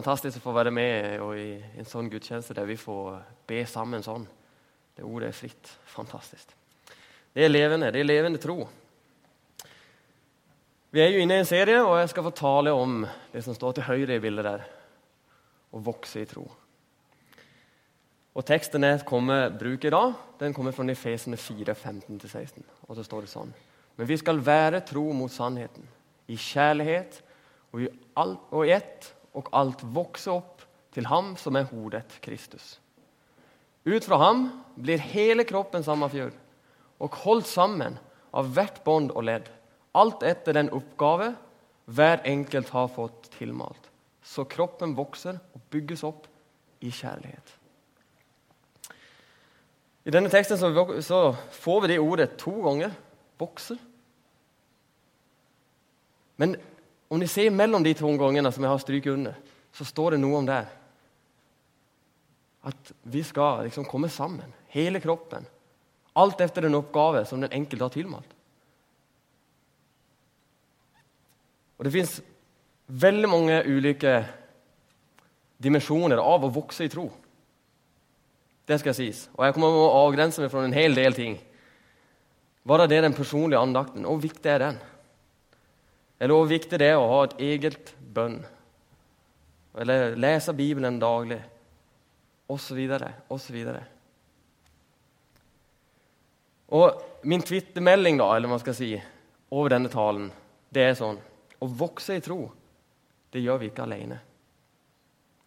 Fantastisk å få være med i en sånn gudstjeneste der vi får be sammen sånn. Det ordet er fritt. Fantastisk. Det er levende. Det er levende tro. Vi er jo inne i en serie, og jeg skal få tale om det som står til høyre i bildet der. Å vokse i tro. Og Teksten jeg kommer bruke i dag, den kommer fra Nefesene 4, 15-16. Og så står det sånn. Men vi skal være tro mot sannheten, i kjærlighet og i, alt, og i ett og alt vokser opp til ham som er hodet, Kristus. Ut fra ham blir hele kroppen sammenfjørt og holdt sammen av hvert bånd og ledd, alt etter den oppgave hver enkelt har fått tilmalt. Så kroppen vokser og bygges opp i kjærlighet. I denne teksten så, får vi det ordet to ganger. Vokser. Men om ni ser mellom de to gangene som jeg har stryket under, så står det noe om det. At vi skal liksom komme sammen, hele kroppen. Alt etter den oppgave som den enkelte har tilmalt. Og Det fins veldig mange ulike dimensjoner av å vokse i tro. Det skal sies. Og jeg kommer å avgrense meg fra en hel del ting. Bare det den personlige andakten. Hvor viktig er den? Eller hvor viktig det er å ha et eget bønn. Eller lese Bibelen daglig, osv., osv. Og min twittermelding da, eller man skal si, over denne talen, det er sånn Å vokse i tro, det gjør vi ikke alene.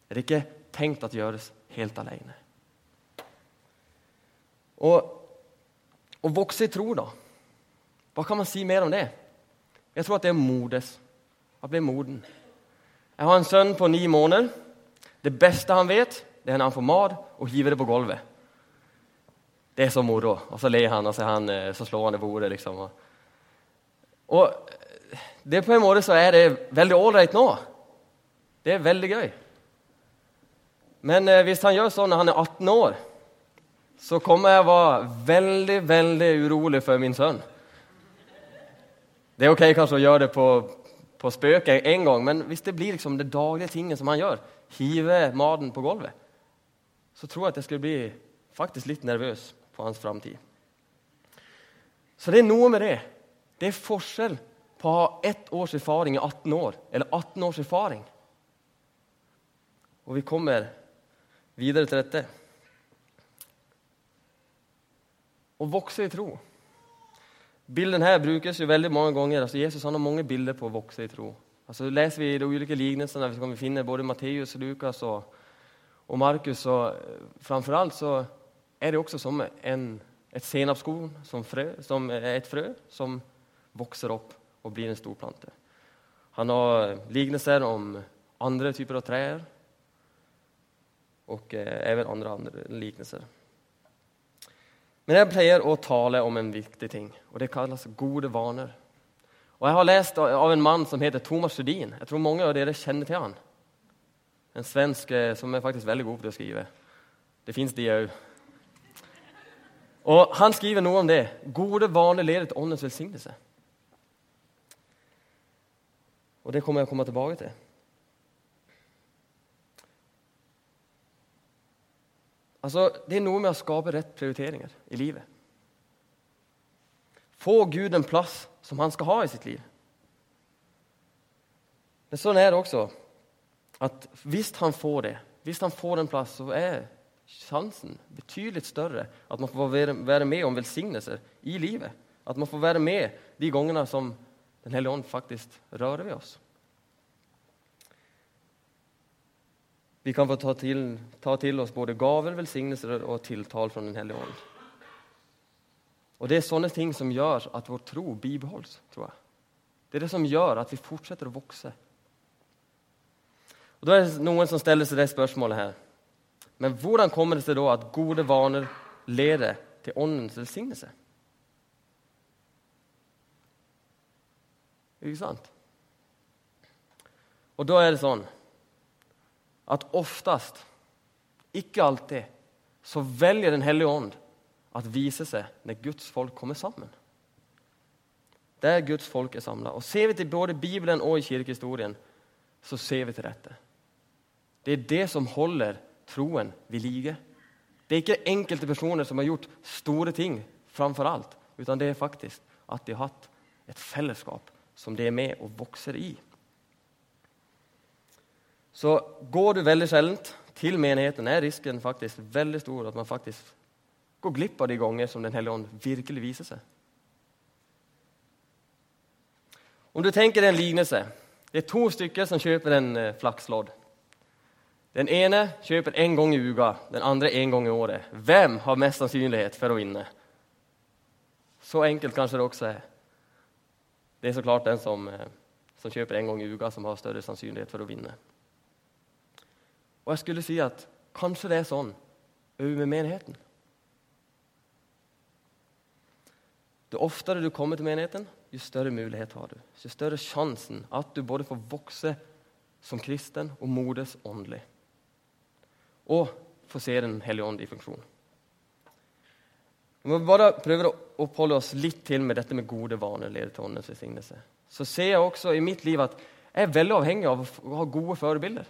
Det er ikke tenkt at gjøres helt alene. Og å vokse i tro, da Hva kan man si mer om det? Jeg tror at det er modes. Å bli moden. Jeg har en sønn på ni måneder. Det beste han vet, det er når han får mat, og hiver det på gulvet. Det er så moro. Og så ler han, og så, han, eh, så slår han det bordet. liksom. Og det på en måte så er det veldig ålreit nå. Det er veldig gøy. Men eh, hvis han gjør sånn når han er 18 år, så kommer jeg å være veldig, veldig urolig for min sønn. Det er ok kanskje å gjøre det på, på spøk en gang, men hvis det blir liksom det daglige tinget som han gjør, hive maten på gulvet, så tror jeg at jeg skulle bli faktisk litt nervøs på hans framtid. Så det er noe med det. Det er forskjell på å ha ett års erfaring i 18 år eller 18 års erfaring. Og vi kommer videre til dette. Å vokse i tro. Bilden her brukes jo veldig mange ganger. Altså, Jesus har mange bilder på å vokse i tro. Altså, leser vi de ulike lignelsene, så kan vi finne både Matteus, Lukas og, og Markus. Og eh, framfor alt så er det også som en, et senapskorn, som, som er et frø, som vokser opp og blir en stor plante. Han har lignelser om andre typer av trær og eh, even andre, andre lignelser. Men jeg pleier å tale om en viktig ting, og det kalles gode vaner. Og Jeg har lest av en mann som heter Thomas Sjødin. Jeg tror mange av dere kjenner til han. En svensk eh, som er faktisk veldig god til å skrive. Det fins de òg. Og Han skriver noe om det. Gode vaner leder til åndens velsignelse. Og det kommer jeg å komme tilbake til. Altså, Det er noe med å skape rett prioriteringer i livet. Få Gud en plass som han skal ha i sitt liv. Men sånn er det også at hvis han får det, hvis han får en plass, så er sjansen betydelig større at man får være med om velsignelser i livet. At man får være med de gangene som Den hellige ånd faktisk rører ved oss. Vi kan få ta til, ta til oss både gaver, velsignelser og tiltale fra Den hellige ånd. Og Det er sånne ting som gjør at vår tro bibeholdes. tror jeg. Det er det som gjør at vi fortsetter å vokse. Og Da er det noen som stiller seg det spørsmålet her. Men hvordan kommer det seg da at gode vaner leder til åndens velsignelse? Ikke sant? Og da er det sånn at oftest, ikke alltid, så velger Den hellige ånd at vise seg når Guds folk kommer sammen. Der Guds folk er samla. Ser vi til både Bibelen og i kirkehistorien, så ser vi til dette. Det er det som holder troen ved like. Det er ikke enkelte personer som har gjort store ting framfor alt, utan det er faktisk at de har hatt et fellesskap som de er med og vokser i. Så går du veldig sjeldent til menigheten, er risken faktisk veldig stor at man faktisk går glipp av de ganger som Den hellige ånd virkelig viser seg. Om du tenker en lignelse Det er to stykker som kjøper en eh, flakslodd. Den ene kjøper én gang i uka, den andre én gang i året. Hvem har mest sannsynlighet for å vinne? Så enkelt kanskje det også er. Det er så klart den som, eh, som kjøper én gang i uka, som har større sannsynlighet for å vinne. Og jeg skulle si at kanskje det er sånn òg med menigheten. Jo oftere du kommer til menigheten, jo større mulighet har du. Jo større sjansen at du både får vokse som kristen og modes åndelig. Og få se Den hellige ånd i funksjon. Vi må bare prøve å oppholde oss litt til med dette med gode vaner. leder til åndens velsignelse. Så ser jeg også i mitt liv at jeg er veldig avhengig av å ha gode forbilder.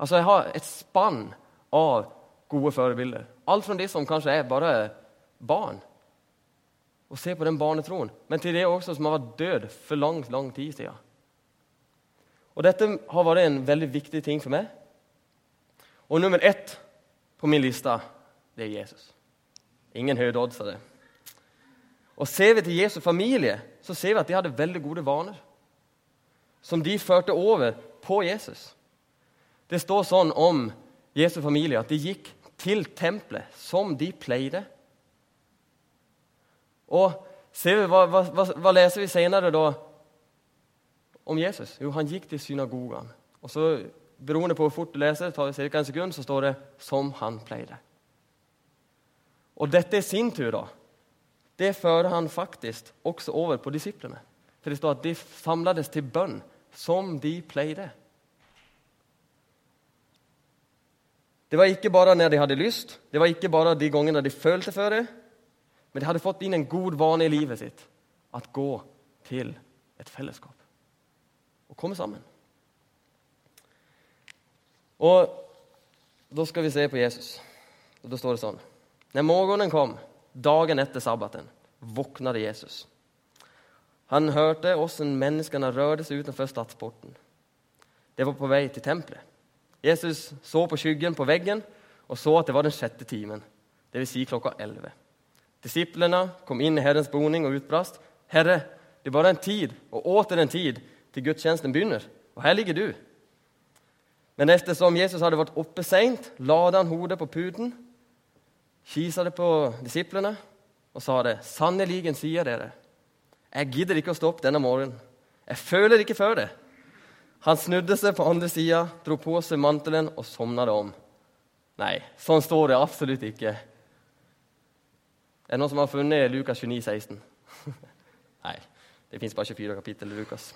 Altså, Jeg har et spann av gode forbilder. Alt fra de som kanskje er bare barn, og ser på den barnetroen, men til det også som har vært død for lang, lang tid siden. Og Dette har vært en veldig viktig ting for meg. Og nummer ett på min liste, det er Jesus. Ingen høye det. Og Ser vi til Jesu familie, så ser vi at de hadde veldig gode vaner. Som de førte over på Jesus. Det står sånn om Jesu familie at de gikk til tempelet som de pleide og ser vi, hva, hva, hva leser vi senere da om Jesus? Jo, han gikk til synagogen. Og så, Beroende på hvor fort du leser, tar det ca. en sekund, så står det 'som han pleide'. Og dette i sin tur da, det fører han faktisk også over på disiplene. For det står at de samlades til bønn som de pleide. Det var ikke bare når de hadde lyst, det var ikke bare de gangene de følte for det, men de hadde fått inn en god vane i livet sitt at gå til et fellesskap og komme sammen. Og Da skal vi se på Jesus. Og Da står det sånn Når morgenen kom, dagen etter sabbaten, våknet Jesus. Han hørte åssen menneskene rørte seg utenfor stadsporten. Det var på vei til tempelet. Jesus så på skyggen på veggen og så at det var den sjette timen, dvs. Si klokka elleve. Disiplene kom inn i Herrens boning og utbrast. Herre, det er bare en tid, og åter en tid, til gudstjenesten begynner. Og her ligger du. Men ettersom Jesus hadde vært oppe seint, la han hodet på puten, kisa det på disiplene og sa det. 'Sanneligen sier dere, jeg gidder ikke å stå opp denne morgenen. Jeg føler ikke for det. Han snudde seg på andre sida, dro på seg mantelen og sovna om. Nei, sånn står det absolutt ikke. Er det noen som har funnet Lukas 29, 16? Nei, det fins bare 24 kapittel i Lukas.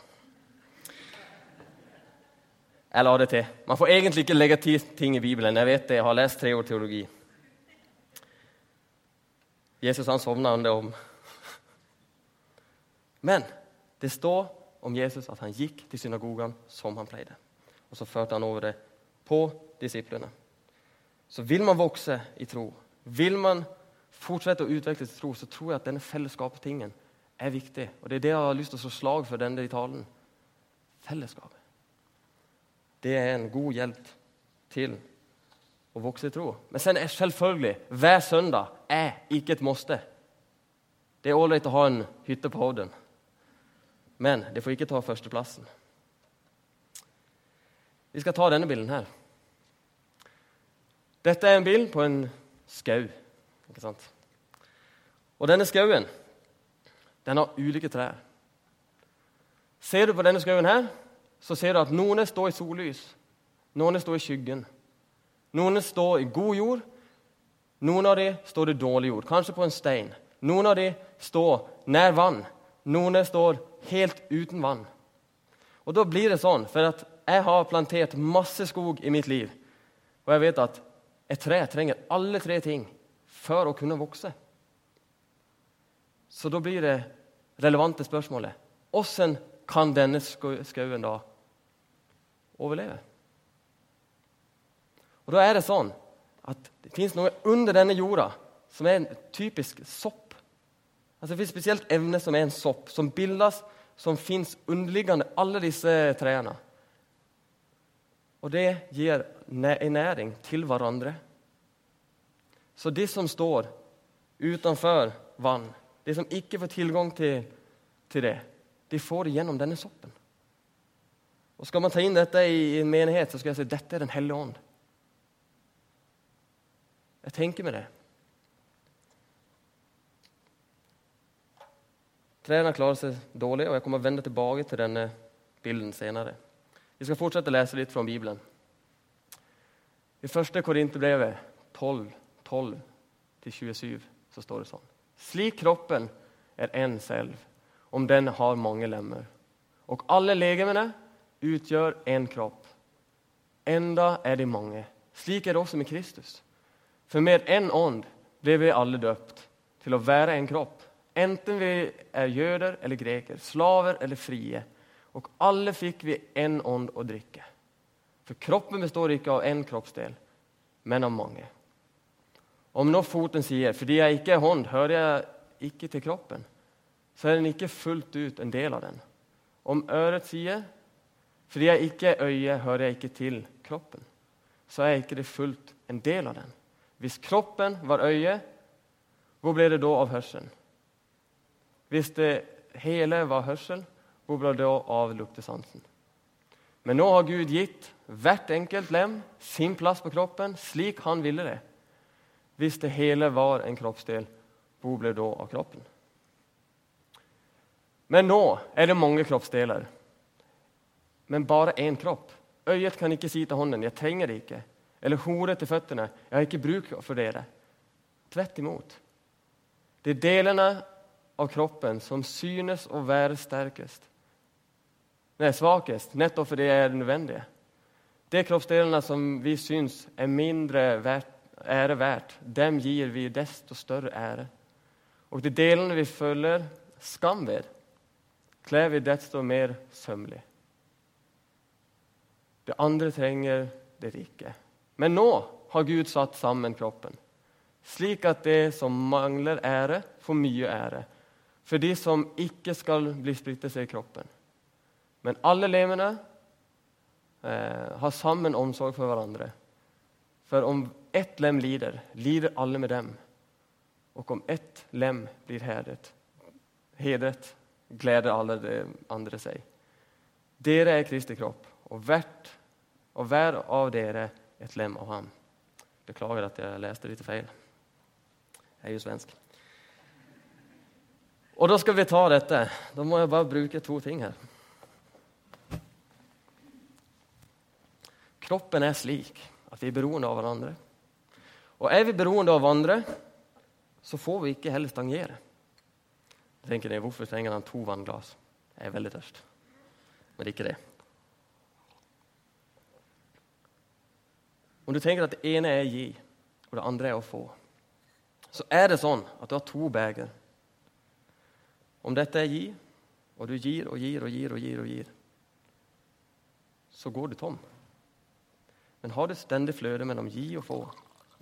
Jeg la det til. Man får egentlig ikke legge til ting i Bibelen. Jeg vet det, jeg har lest tre år teologi. Jesus han sovna han det om. Men det står om Jesus at han gikk til synagogen som han pleide. Og så førte han over det på disiplene. Så vil man vokse i tro, vil man fortsette å utvikle sin tro, så tror jeg at denne fellesskapstingen er viktig. Og Det er det jeg har lyst til å slå slag for denne talen. Fellesskapet. Det er en god hjelp til å vokse i tro. Men sen er selvfølgelig hver søndag er ikke et måste. Det er ålreit å ha en hytte på Hovden, men det får ikke ta førsteplassen. Vi skal ta denne bilden her. Dette er en bild på en skau. Ikke sant? Og denne skauen den har ulike trær. Ser du på denne skauen her, så ser du at noen står i sollys, noen står i skyggen. Noen står i god jord, noen av dem står i dårlig jord, kanskje på en stein. Noen av dem står nær vann, noen står helt uten vann. Og Da blir det sånn, for at jeg har plantert masse skog i mitt liv, og jeg vet at et tre trenger alle tre ting for å kunne vokse. Så da blir det relevante spørsmålet hvordan kan denne skauen da overleve? Og da er det sånn at det fins noe under denne jorda som er en typisk sopp. Altså Det fins spesielt evne som er en sopp, som bildes, som fins underliggende alle disse trærne. Og det gir en næring til hverandre. Så de som står utenfor vann, de som ikke får tilgang til, til det, de får det gjennom denne soppen. Og Skal man ta inn dette i en menighet, så skal jeg si dette er Den hellige ånd. Jeg tenker med det. Trærne klarer seg dårlig, og jeg kommer vende tilbake til denne bilden senere. Vi skal fortsette å lese litt fra Bibelen. I første Korinterbrevet 12, 12-27 så står det sånn. Slik kroppen er én selv, om den har mange lemmer. Og alle legemene utgjør én kropp. Enda er de mange. Slik er det også med Kristus. For med én ånd ble vi alle døpt til å være en kropp. Enten vi er jøder eller greker, slaver eller frie. Og alle fikk vi én ånd å drikke. For kroppen består ikke av én kroppsdel, men av mange. Om nå foten sier 'fordi jeg ikke er hånd, hører jeg ikke til kroppen', så er den ikke fullt ut en del av den. Om øret sier fordi jeg ikke er øye, hører jeg ikke til kroppen. Så er ikke det fullt en del av den. Hvis kroppen var øye, hvor ble det da av hørselen? Hvis det hele var hørsel, hvor ble da av luktesansen? Men nå har Gud gitt hvert enkelt lem sin plass på kroppen slik han ville det. Hvis det hele var en kroppsdel, hvor ble da av kroppen? Men nå er det mange kroppsdeler men bare én kropp. Øyet kan ikke si til hånden 'jeg trenger det ikke', eller hodet til føttene 'jeg har ikke bruk for dere'. Tvert imot. Det er delene av kroppen som synes å være sterkest. Nei, svakest, nettopp fordi det er nødvendig. De kroppsdelene som vi syns er mindre verdt, ære verdt, dem gir vi desto større ære. Og de delene vi føler skam ved, kler vi desto mer sømmelig. Det andre trenger det ikke. Men nå har Gud satt sammen kroppen, slik at det som mangler ære, får mye ære. For de som ikke skal bli splittet seg i kroppen. Men alle lemene eh, har sammen omsorg for hverandre. For om ett lem lider, lider alle med dem. Og om ett lem blir hedret, hedret gleder alle de andre seg. Dere er Kristi kropp og hvert og hver av dere et lem av ham. Beklager at jeg leste litt feil. Jeg er jo svensk. Og da skal vi ta dette. Da må jeg bare bruke to ting her. Kroppen er slik at vi er beroende av hverandre. Og er vi beroende av hverandre, så får vi ikke heller stangere. Jeg tenker det, Hvorfor trenger han to vannglass? Jeg er veldig tørst. Men ikke det. Om du tenker at det ene er å gi, og det andre er å få, så er det sånn at du har to beger. Om dette er gi, og du gir og gir og gir og gir, og gir, så går du tom. Men har det stendig fløte mellom gi og få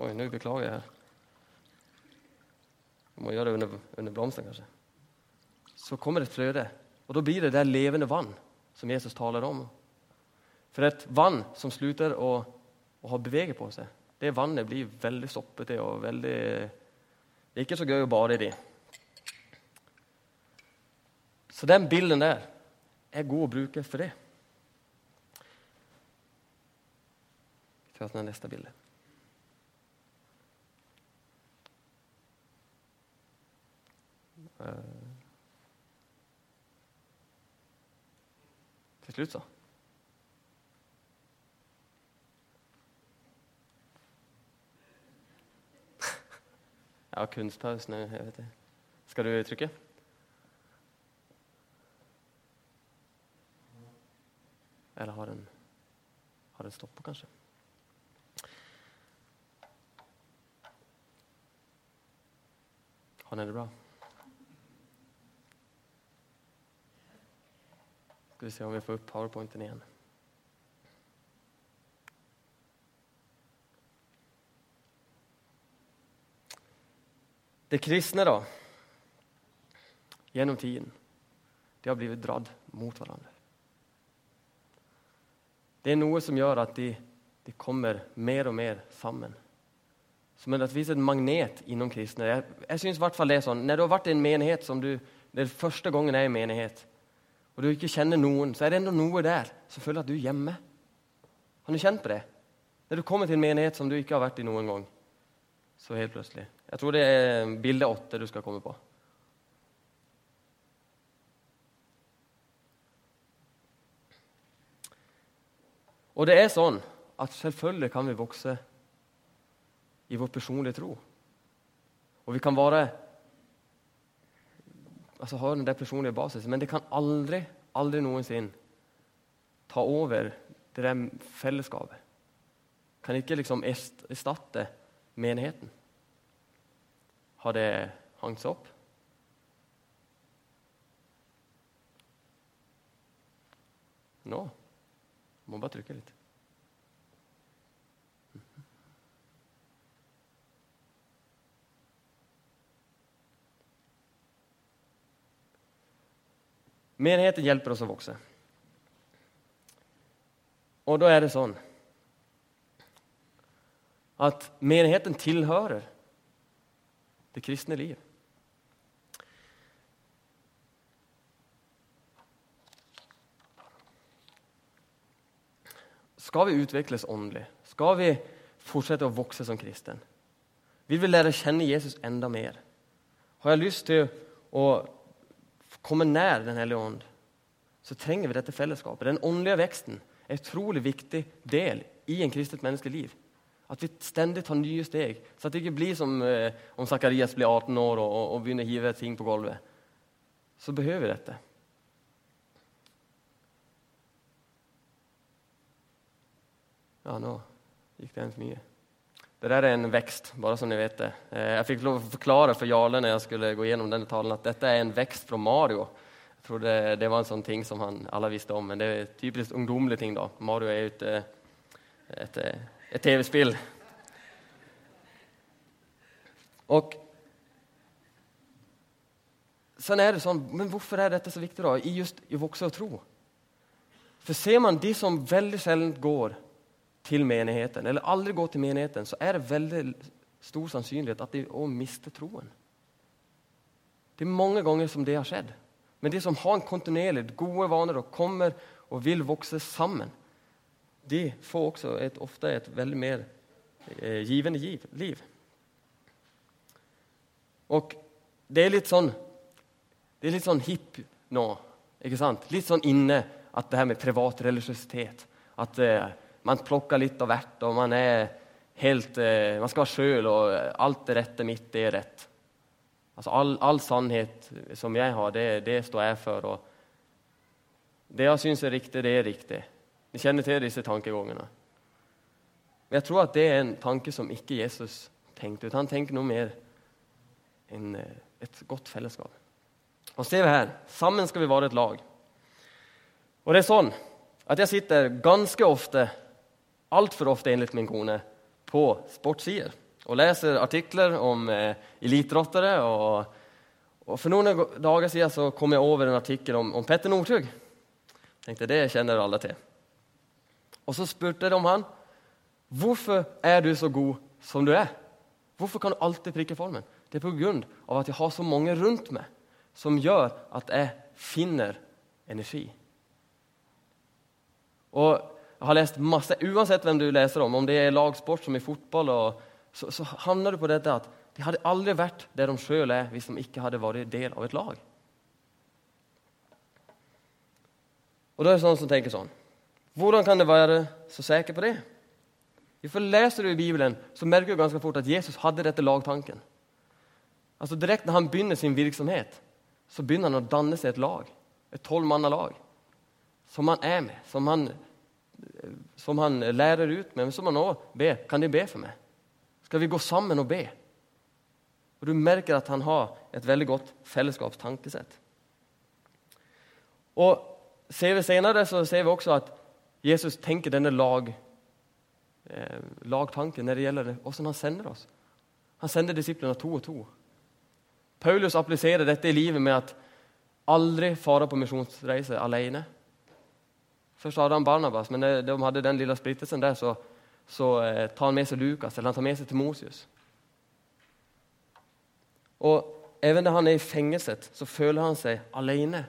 Oi, nå beklager jeg. Jeg må gjøre det under, under blomsten, kanskje. Så kommer det et fløte, og da blir det det levende vann som Jesus taler om. For et vann som slutter å å ha beveget på seg. Det vannet blir veldig soppete og veldig Det er ikke så gøy å bade i det. Så den bilden der er god å bruke for det. Vi tar den neste bildet. Eh. Til slutt, så. Jeg har kunstpause nå. jeg vet det. Skal du trykke? Eller har den, har den stoppa, kanskje? Han er det bra. Skal vi se om vi får opp powerpointen igjen. Det kristne, da, gjennom tiden, de har blitt dratt mot hverandre. Det er noe som gjør at de, de kommer mer og mer sammen. Som en et magnet innom kristne. Jeg, jeg synes i hvert fall det er sånn. Når du har vært i en menighet som du, det er første gangen jeg er i menighet, og du ikke kjenner noen, så er det enda noe der som føler at du er hjemme. Har du kjent på det? Når du kommer til en menighet som du ikke har vært i noen gang, så helt plutselig. Jeg tror det er bilde åtte du skal komme på. Og det er sånn at selvfølgelig kan vi vokse i vår personlige tro. Og vi kan være altså ha den der personlige basis, men det kan aldri, aldri noensinne ta over det der fellesskapet. Kan ikke liksom erstatte menigheten. Har det hengt seg opp? Nå? Må bare trykke litt. Menigheten hjelper oss å vokse. Og da er det sånn at menigheten tilhører det kristne liv. Skal vi utvikles åndelig? Skal vi fortsette å vokse som kristen? Vil vi lære å kjenne Jesus enda mer? Har jeg lyst til å komme nær Den hellige ånd, så trenger vi dette fellesskapet. Den åndelige veksten er en utrolig viktig del i en kristent menneskeliv. At vi stendig tar nye steg, så at det ikke blir som eh, om Zakarias blir 18 år og, og, begynner å hive ting på gulvet. Så behøver vi dette. Ja, nå gikk det en for mye. Det der er en vekst, bare så dere vet det. Eh, jeg fikk lov å forklare for Jarle når jeg skulle gå gjennom denne talen, at dette er en vekst fra Mario. Jeg trodde det var en sånn ting som han alle visste om, men det er typisk ungdommelig ting. da. Mario er jo et, et, et TV-spill. Og sånn er det sånn, Men hvorfor er dette så viktig da, i just i vokse og tro? For ser man de som veldig sjelden går til menigheten, eller aldri går til menigheten, så er det veldig stor sannsynlighet at de òg mister troen. Det er mange ganger som det har skjedd. Men de som har en kontinuerlig gode vaner og kommer og vil vokse sammen, de får også et, ofte et veldig mer eh, givende giv, liv. Og det er litt sånn det er litt sånn hipp nå. ikke sant? Litt sånn inne at det her med privat religiøsitet At eh, man plukker litt av hvert, og man er helt eh, Man skal sjøl, og alt det rette mitt, er rett. Altså all, all sannhet som jeg har, det, det, står jeg for. Og det jeg syns er riktig, det er riktig. Vi kjenner til disse tankegangene. Men jeg tror at det er en tanke som ikke Jesus tenkte ut. Han tenker noe mer enn eh, et godt fellesskap. Og ser vi her, Sammen skal vi være et lag. Og det er sånn at jeg sitter ganske ofte altfor ofte enligt min kone på sportssider og leser artikler om eh, eliteidrettere. Og, og, for noen dager siden så kom jeg over en artikkel om, om Petter Northug. Tenkte, Det kjenner alle til. Og så spurte de om han hvorfor er du så god som du er. Hvorfor kan du alltid prikke formen? Det er pga. at jeg har så mange rundt meg som gjør at jeg finner energi. Og jeg har lest masse, Uansett hvem du leser om, om det er lagsport som i fotball, og, så, så handler det på dette at de hadde aldri vært der de sjøl er, hvis de ikke hadde vært del av et lag. Og da er det sånn som tenker sånn Hvordan kan det være så sikker på det? For Leser du i Bibelen, så merker du ganske fort at Jesus hadde dette lagtanken. Altså Direkte når han begynner sin virksomhet, så begynner han å danne seg et lag. Et tolvmannalag. Som han er med, som han som han lærer ut med, men som han òg ber. Kan de be for meg? Skal vi gå sammen og be? Og Du merker at han har et veldig godt fellesskapstankesett. Og ser vi senere så ser vi også at Jesus tenker denne lag, eh, lagtanken når det gjelder hvordan han sender oss. Han sender disiplene to og to. Paulus appliserer dette i livet med at aldri fare på misjonsreise alene. Først hadde han Barnabas, men de hadde den lille splittelsen der, så, så eh, tar han med seg Lukas, eller han tar med seg Timosius. Og Even da han er i fengselet, så føler han seg alene.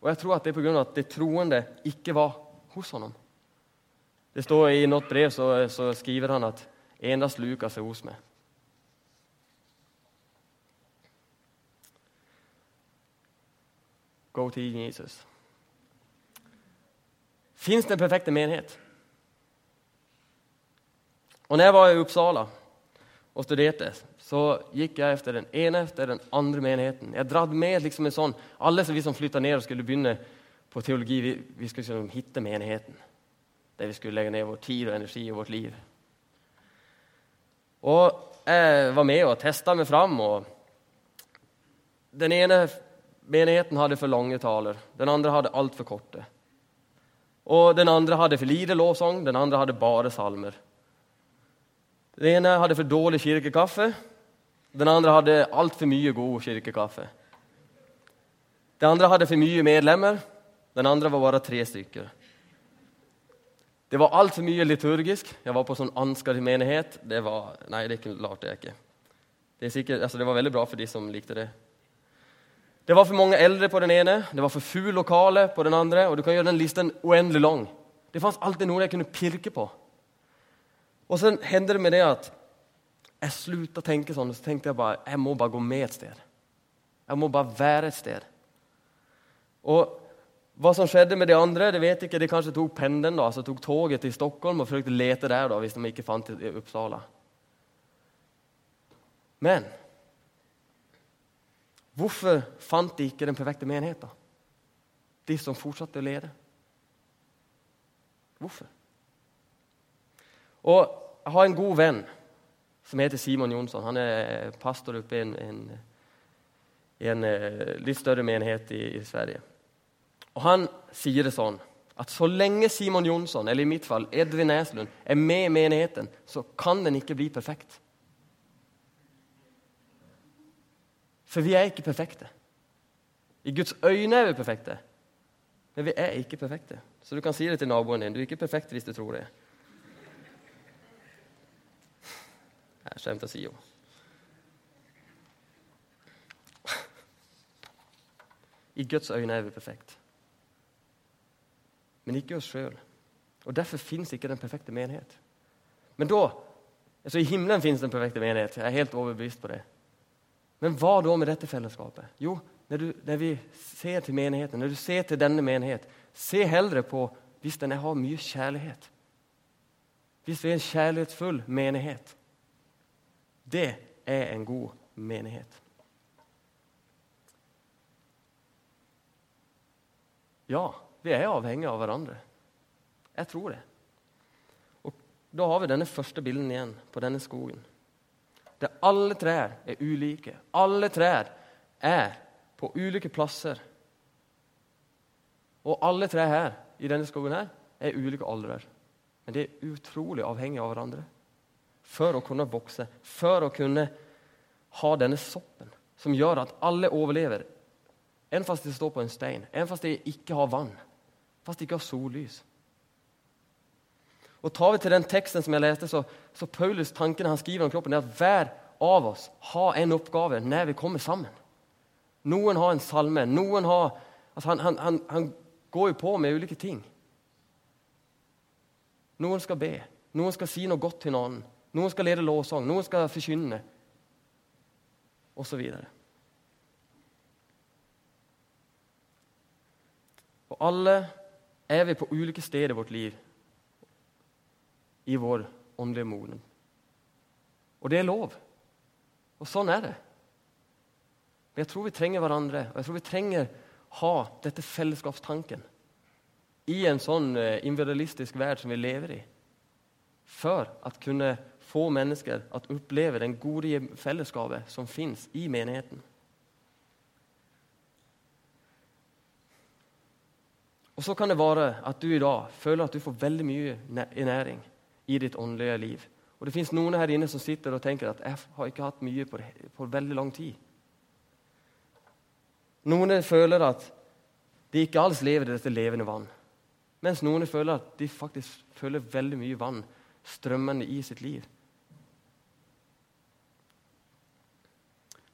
Og jeg tror at det er pga. at det troende ikke var hos ham. Det står I noe brev så, så skriver han at 'endast Lukas er hos meg'. Go to Jesus. Fins det en perfekte menighet? Og når jeg var i Uppsala og studerte, så gikk jeg etter den ene etter den andre menigheten. Jeg dratt med liksom en sånn, Alle som vi som flytta ned og skulle begynne på teologi, vi, vi skulle liksom hitte menigheten. Der vi skulle legge ned vår tid og energi og vårt liv. Og jeg var med og testa meg fram. og Den ene menigheten hadde for lange taler, den andre hadde altfor korte. Og Den andre hadde for lite lovsang, den andre hadde bare salmer. Den ene hadde for dårlig kirkekaffe. Den andre hadde altfor mye god kirkekaffe. Den andre hadde for mye medlemmer. Den andre var bare tre stykker. Det var altfor mye liturgisk. Jeg var på sånn Ansgar menighet. Det var, nei, det klarte jeg ikke. Det, sikkert, altså, det var veldig bra for de som likte det. Det var for mange eldre på den ene, det var for få lokale på den andre. og du kan gjøre den listen uendelig lang. Det fantes alltid noe jeg kunne pirke på. Og så hender det med det at jeg slutta å tenke sånn, og så tenkte jeg bare jeg må bare gå med et sted. Jeg må bare være et sted. Og hva som skjedde med de andre, det vet jeg ikke. De kanskje tok pendelen, da, altså tok toget til Stockholm og forsøkte å lete der da, hvis de ikke fant det i Uppsala. Men hvorfor fant de ikke den perfekte menigheten? De som fortsatte å lede. Hvorfor? Og jeg har en god venn som heter Simon Jonsson. Han er pastor oppe i en, en, en eh, litt større menighet i, i, Sverige. Og Han sier det sånn at så lenge Simon Jonsson, eller i mitt fall Edvin Næslund, er med i menigheten, så kan den ikke bli perfekt. For vi er ikke perfekte. I Guds øyne er vi perfekte, men vi er ikke perfekte. Så du kan si det til naboen din. Du er ikke perfekt hvis du tror det. Jeg skjemte å si jo. I Guds øyne er vi perfekte, Men ikke oss sjøl. Og Derfor fins ikke den perfekte menighet. Men da, altså I himmelen fins den perfekte menighet. Jeg er helt overbevist på det. Men hva da med dette fellesskapet? Jo, når, du, når vi ser til menigheten, når du ser til denne menighet, se heller på hvis den har mye kjærlighet. Hvis vi er en kjærlighetsfull menighet. Det er en god menighet. Ja, vi er avhengige av hverandre. Jeg tror det. Og Da har vi denne første bilden igjen på denne skogen. Der alle trær er ulike. Alle trær er på ulike plasser. Og alle trær her i denne skogen her er ulike aldrer. Men de er utrolig avhengige av hverandre for å kunne vokse, for å kunne ha denne soppen som gjør at alle overlever. Enn fast de står på en stein, enn fast de ikke har vann, fast de ikke har sollys. Og Tar vi til den teksten som jeg leste, så, så Paulus tankene han skriver om kroppen, er at hver av oss har en oppgave når vi kommer sammen. Noen har en salme, noen har altså han, han, han, han går jo på med ulike ting. Noen skal be, noen skal si noe godt til noen. Noen skal lede lovsang, noen skal forkynne, osv. Og alle er vi på ulike steder i vårt liv i vår åndelige moden. Og det er lov. Og sånn er det. Men jeg tror vi trenger hverandre, og jeg tror vi trenger ha dette fellesskapstanken i en sånn eh, individualistisk verd som vi lever i, for at kunne få mennesker at oppleve den gode fellesskapet som fins i menigheten. Og Så kan det være at du i dag føler at du får veldig mye næring i ditt åndelige liv. Og Det fins noen her inne som sitter og tenker at jeg har ikke hatt mye på, på veldig lang tid. Noen føler at de ikke alls lever i dette levende vann. Mens noen føler at de faktisk føler veldig mye vann strømmende i sitt liv.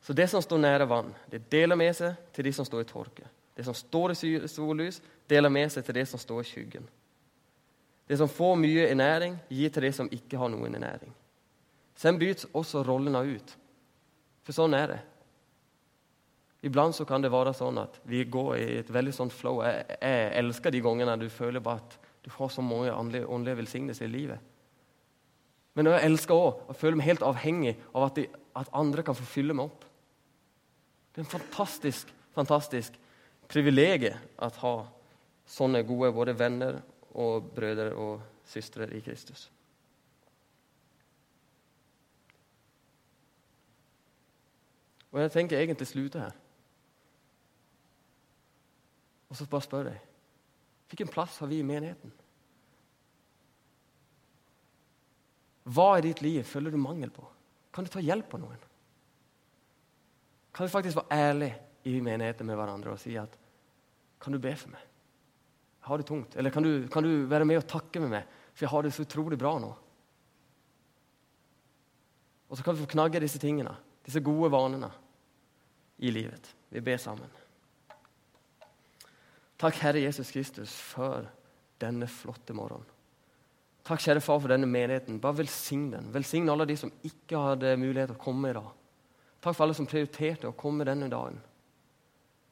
Så det som står nære vann, det deler med seg til de som står i tårke. Det som står i sollys, deler med seg til det som står i skyggen. Det som får mye ernæring, gir til det som ikke har noen ernæring. Sen byts også rollene ut. For sånn er det. Iblant så kan det være sånn at vi går i et veldig sånn flow. Jeg, jeg elsker de gangene du føler bare at du får så mange åndelige velsignelser i livet. Men jeg elsker òg å føle meg helt avhengig av at, de, at, andre kan få fylle meg opp. Det er en fantastisk, fantastisk privilegium å ha sånne gode både venner og brødre og søstre i Kristus. Og jeg tenker egentlig slutte her. Og så bare spør jeg hvilken plass har vi i menigheten? Hva i ditt liv føler du mangel på? Kan du ta hjelp av noen? Kan vi faktisk være ærlige i menigheten med hverandre og si at Kan du be for meg? Har det tungt. Eller kan du, kan du være med og takke med meg, for jeg har det så utrolig bra nå? Og så kan vi få knagge disse tingene, disse gode vanene, i livet. Vi ber sammen. Takk, Herre Jesus Kristus, for denne flotte morgenen. Takk, kjære far, for denne menigheten. Bare velsign den. Velsign alle de som ikke hadde mulighet til å komme i dag. Takk for alle som prioriterte å komme denne dagen.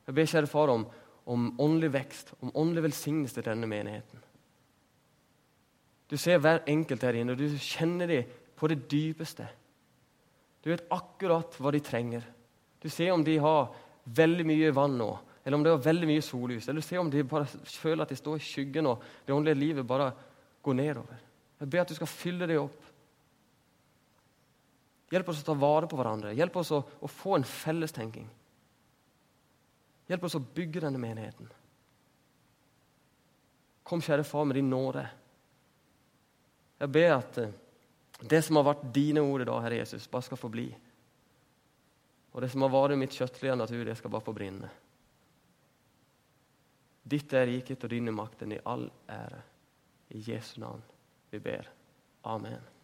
Jeg ber, kjære far, om, om åndelig vekst, om åndelig velsignelse til denne menigheten. Du ser hver enkelt her inne, og du kjenner dem på det dypeste. Du vet akkurat hva de trenger. Du ser om de har veldig mye vann nå, eller om det er veldig mye sollys, eller se om de bare føler at de står i skyggen og det åndelige livet bare går nedover. Jeg ber at du skal fylle det opp. Hjelp oss å ta vare på hverandre. Hjelp oss å, å få en fellestenking. Hjelp oss å bygge denne menigheten. Kom, kjære far, med din nåde. Jeg ber at eh, det som har vært dine ord i dag, Herre Jesus, bare skal få bli. Og det som har vært mitt kjøttlige natur, det skal bare få brenne. Ditt er riket og dine makten i all ære. I Jesu navn vi ber. Amen.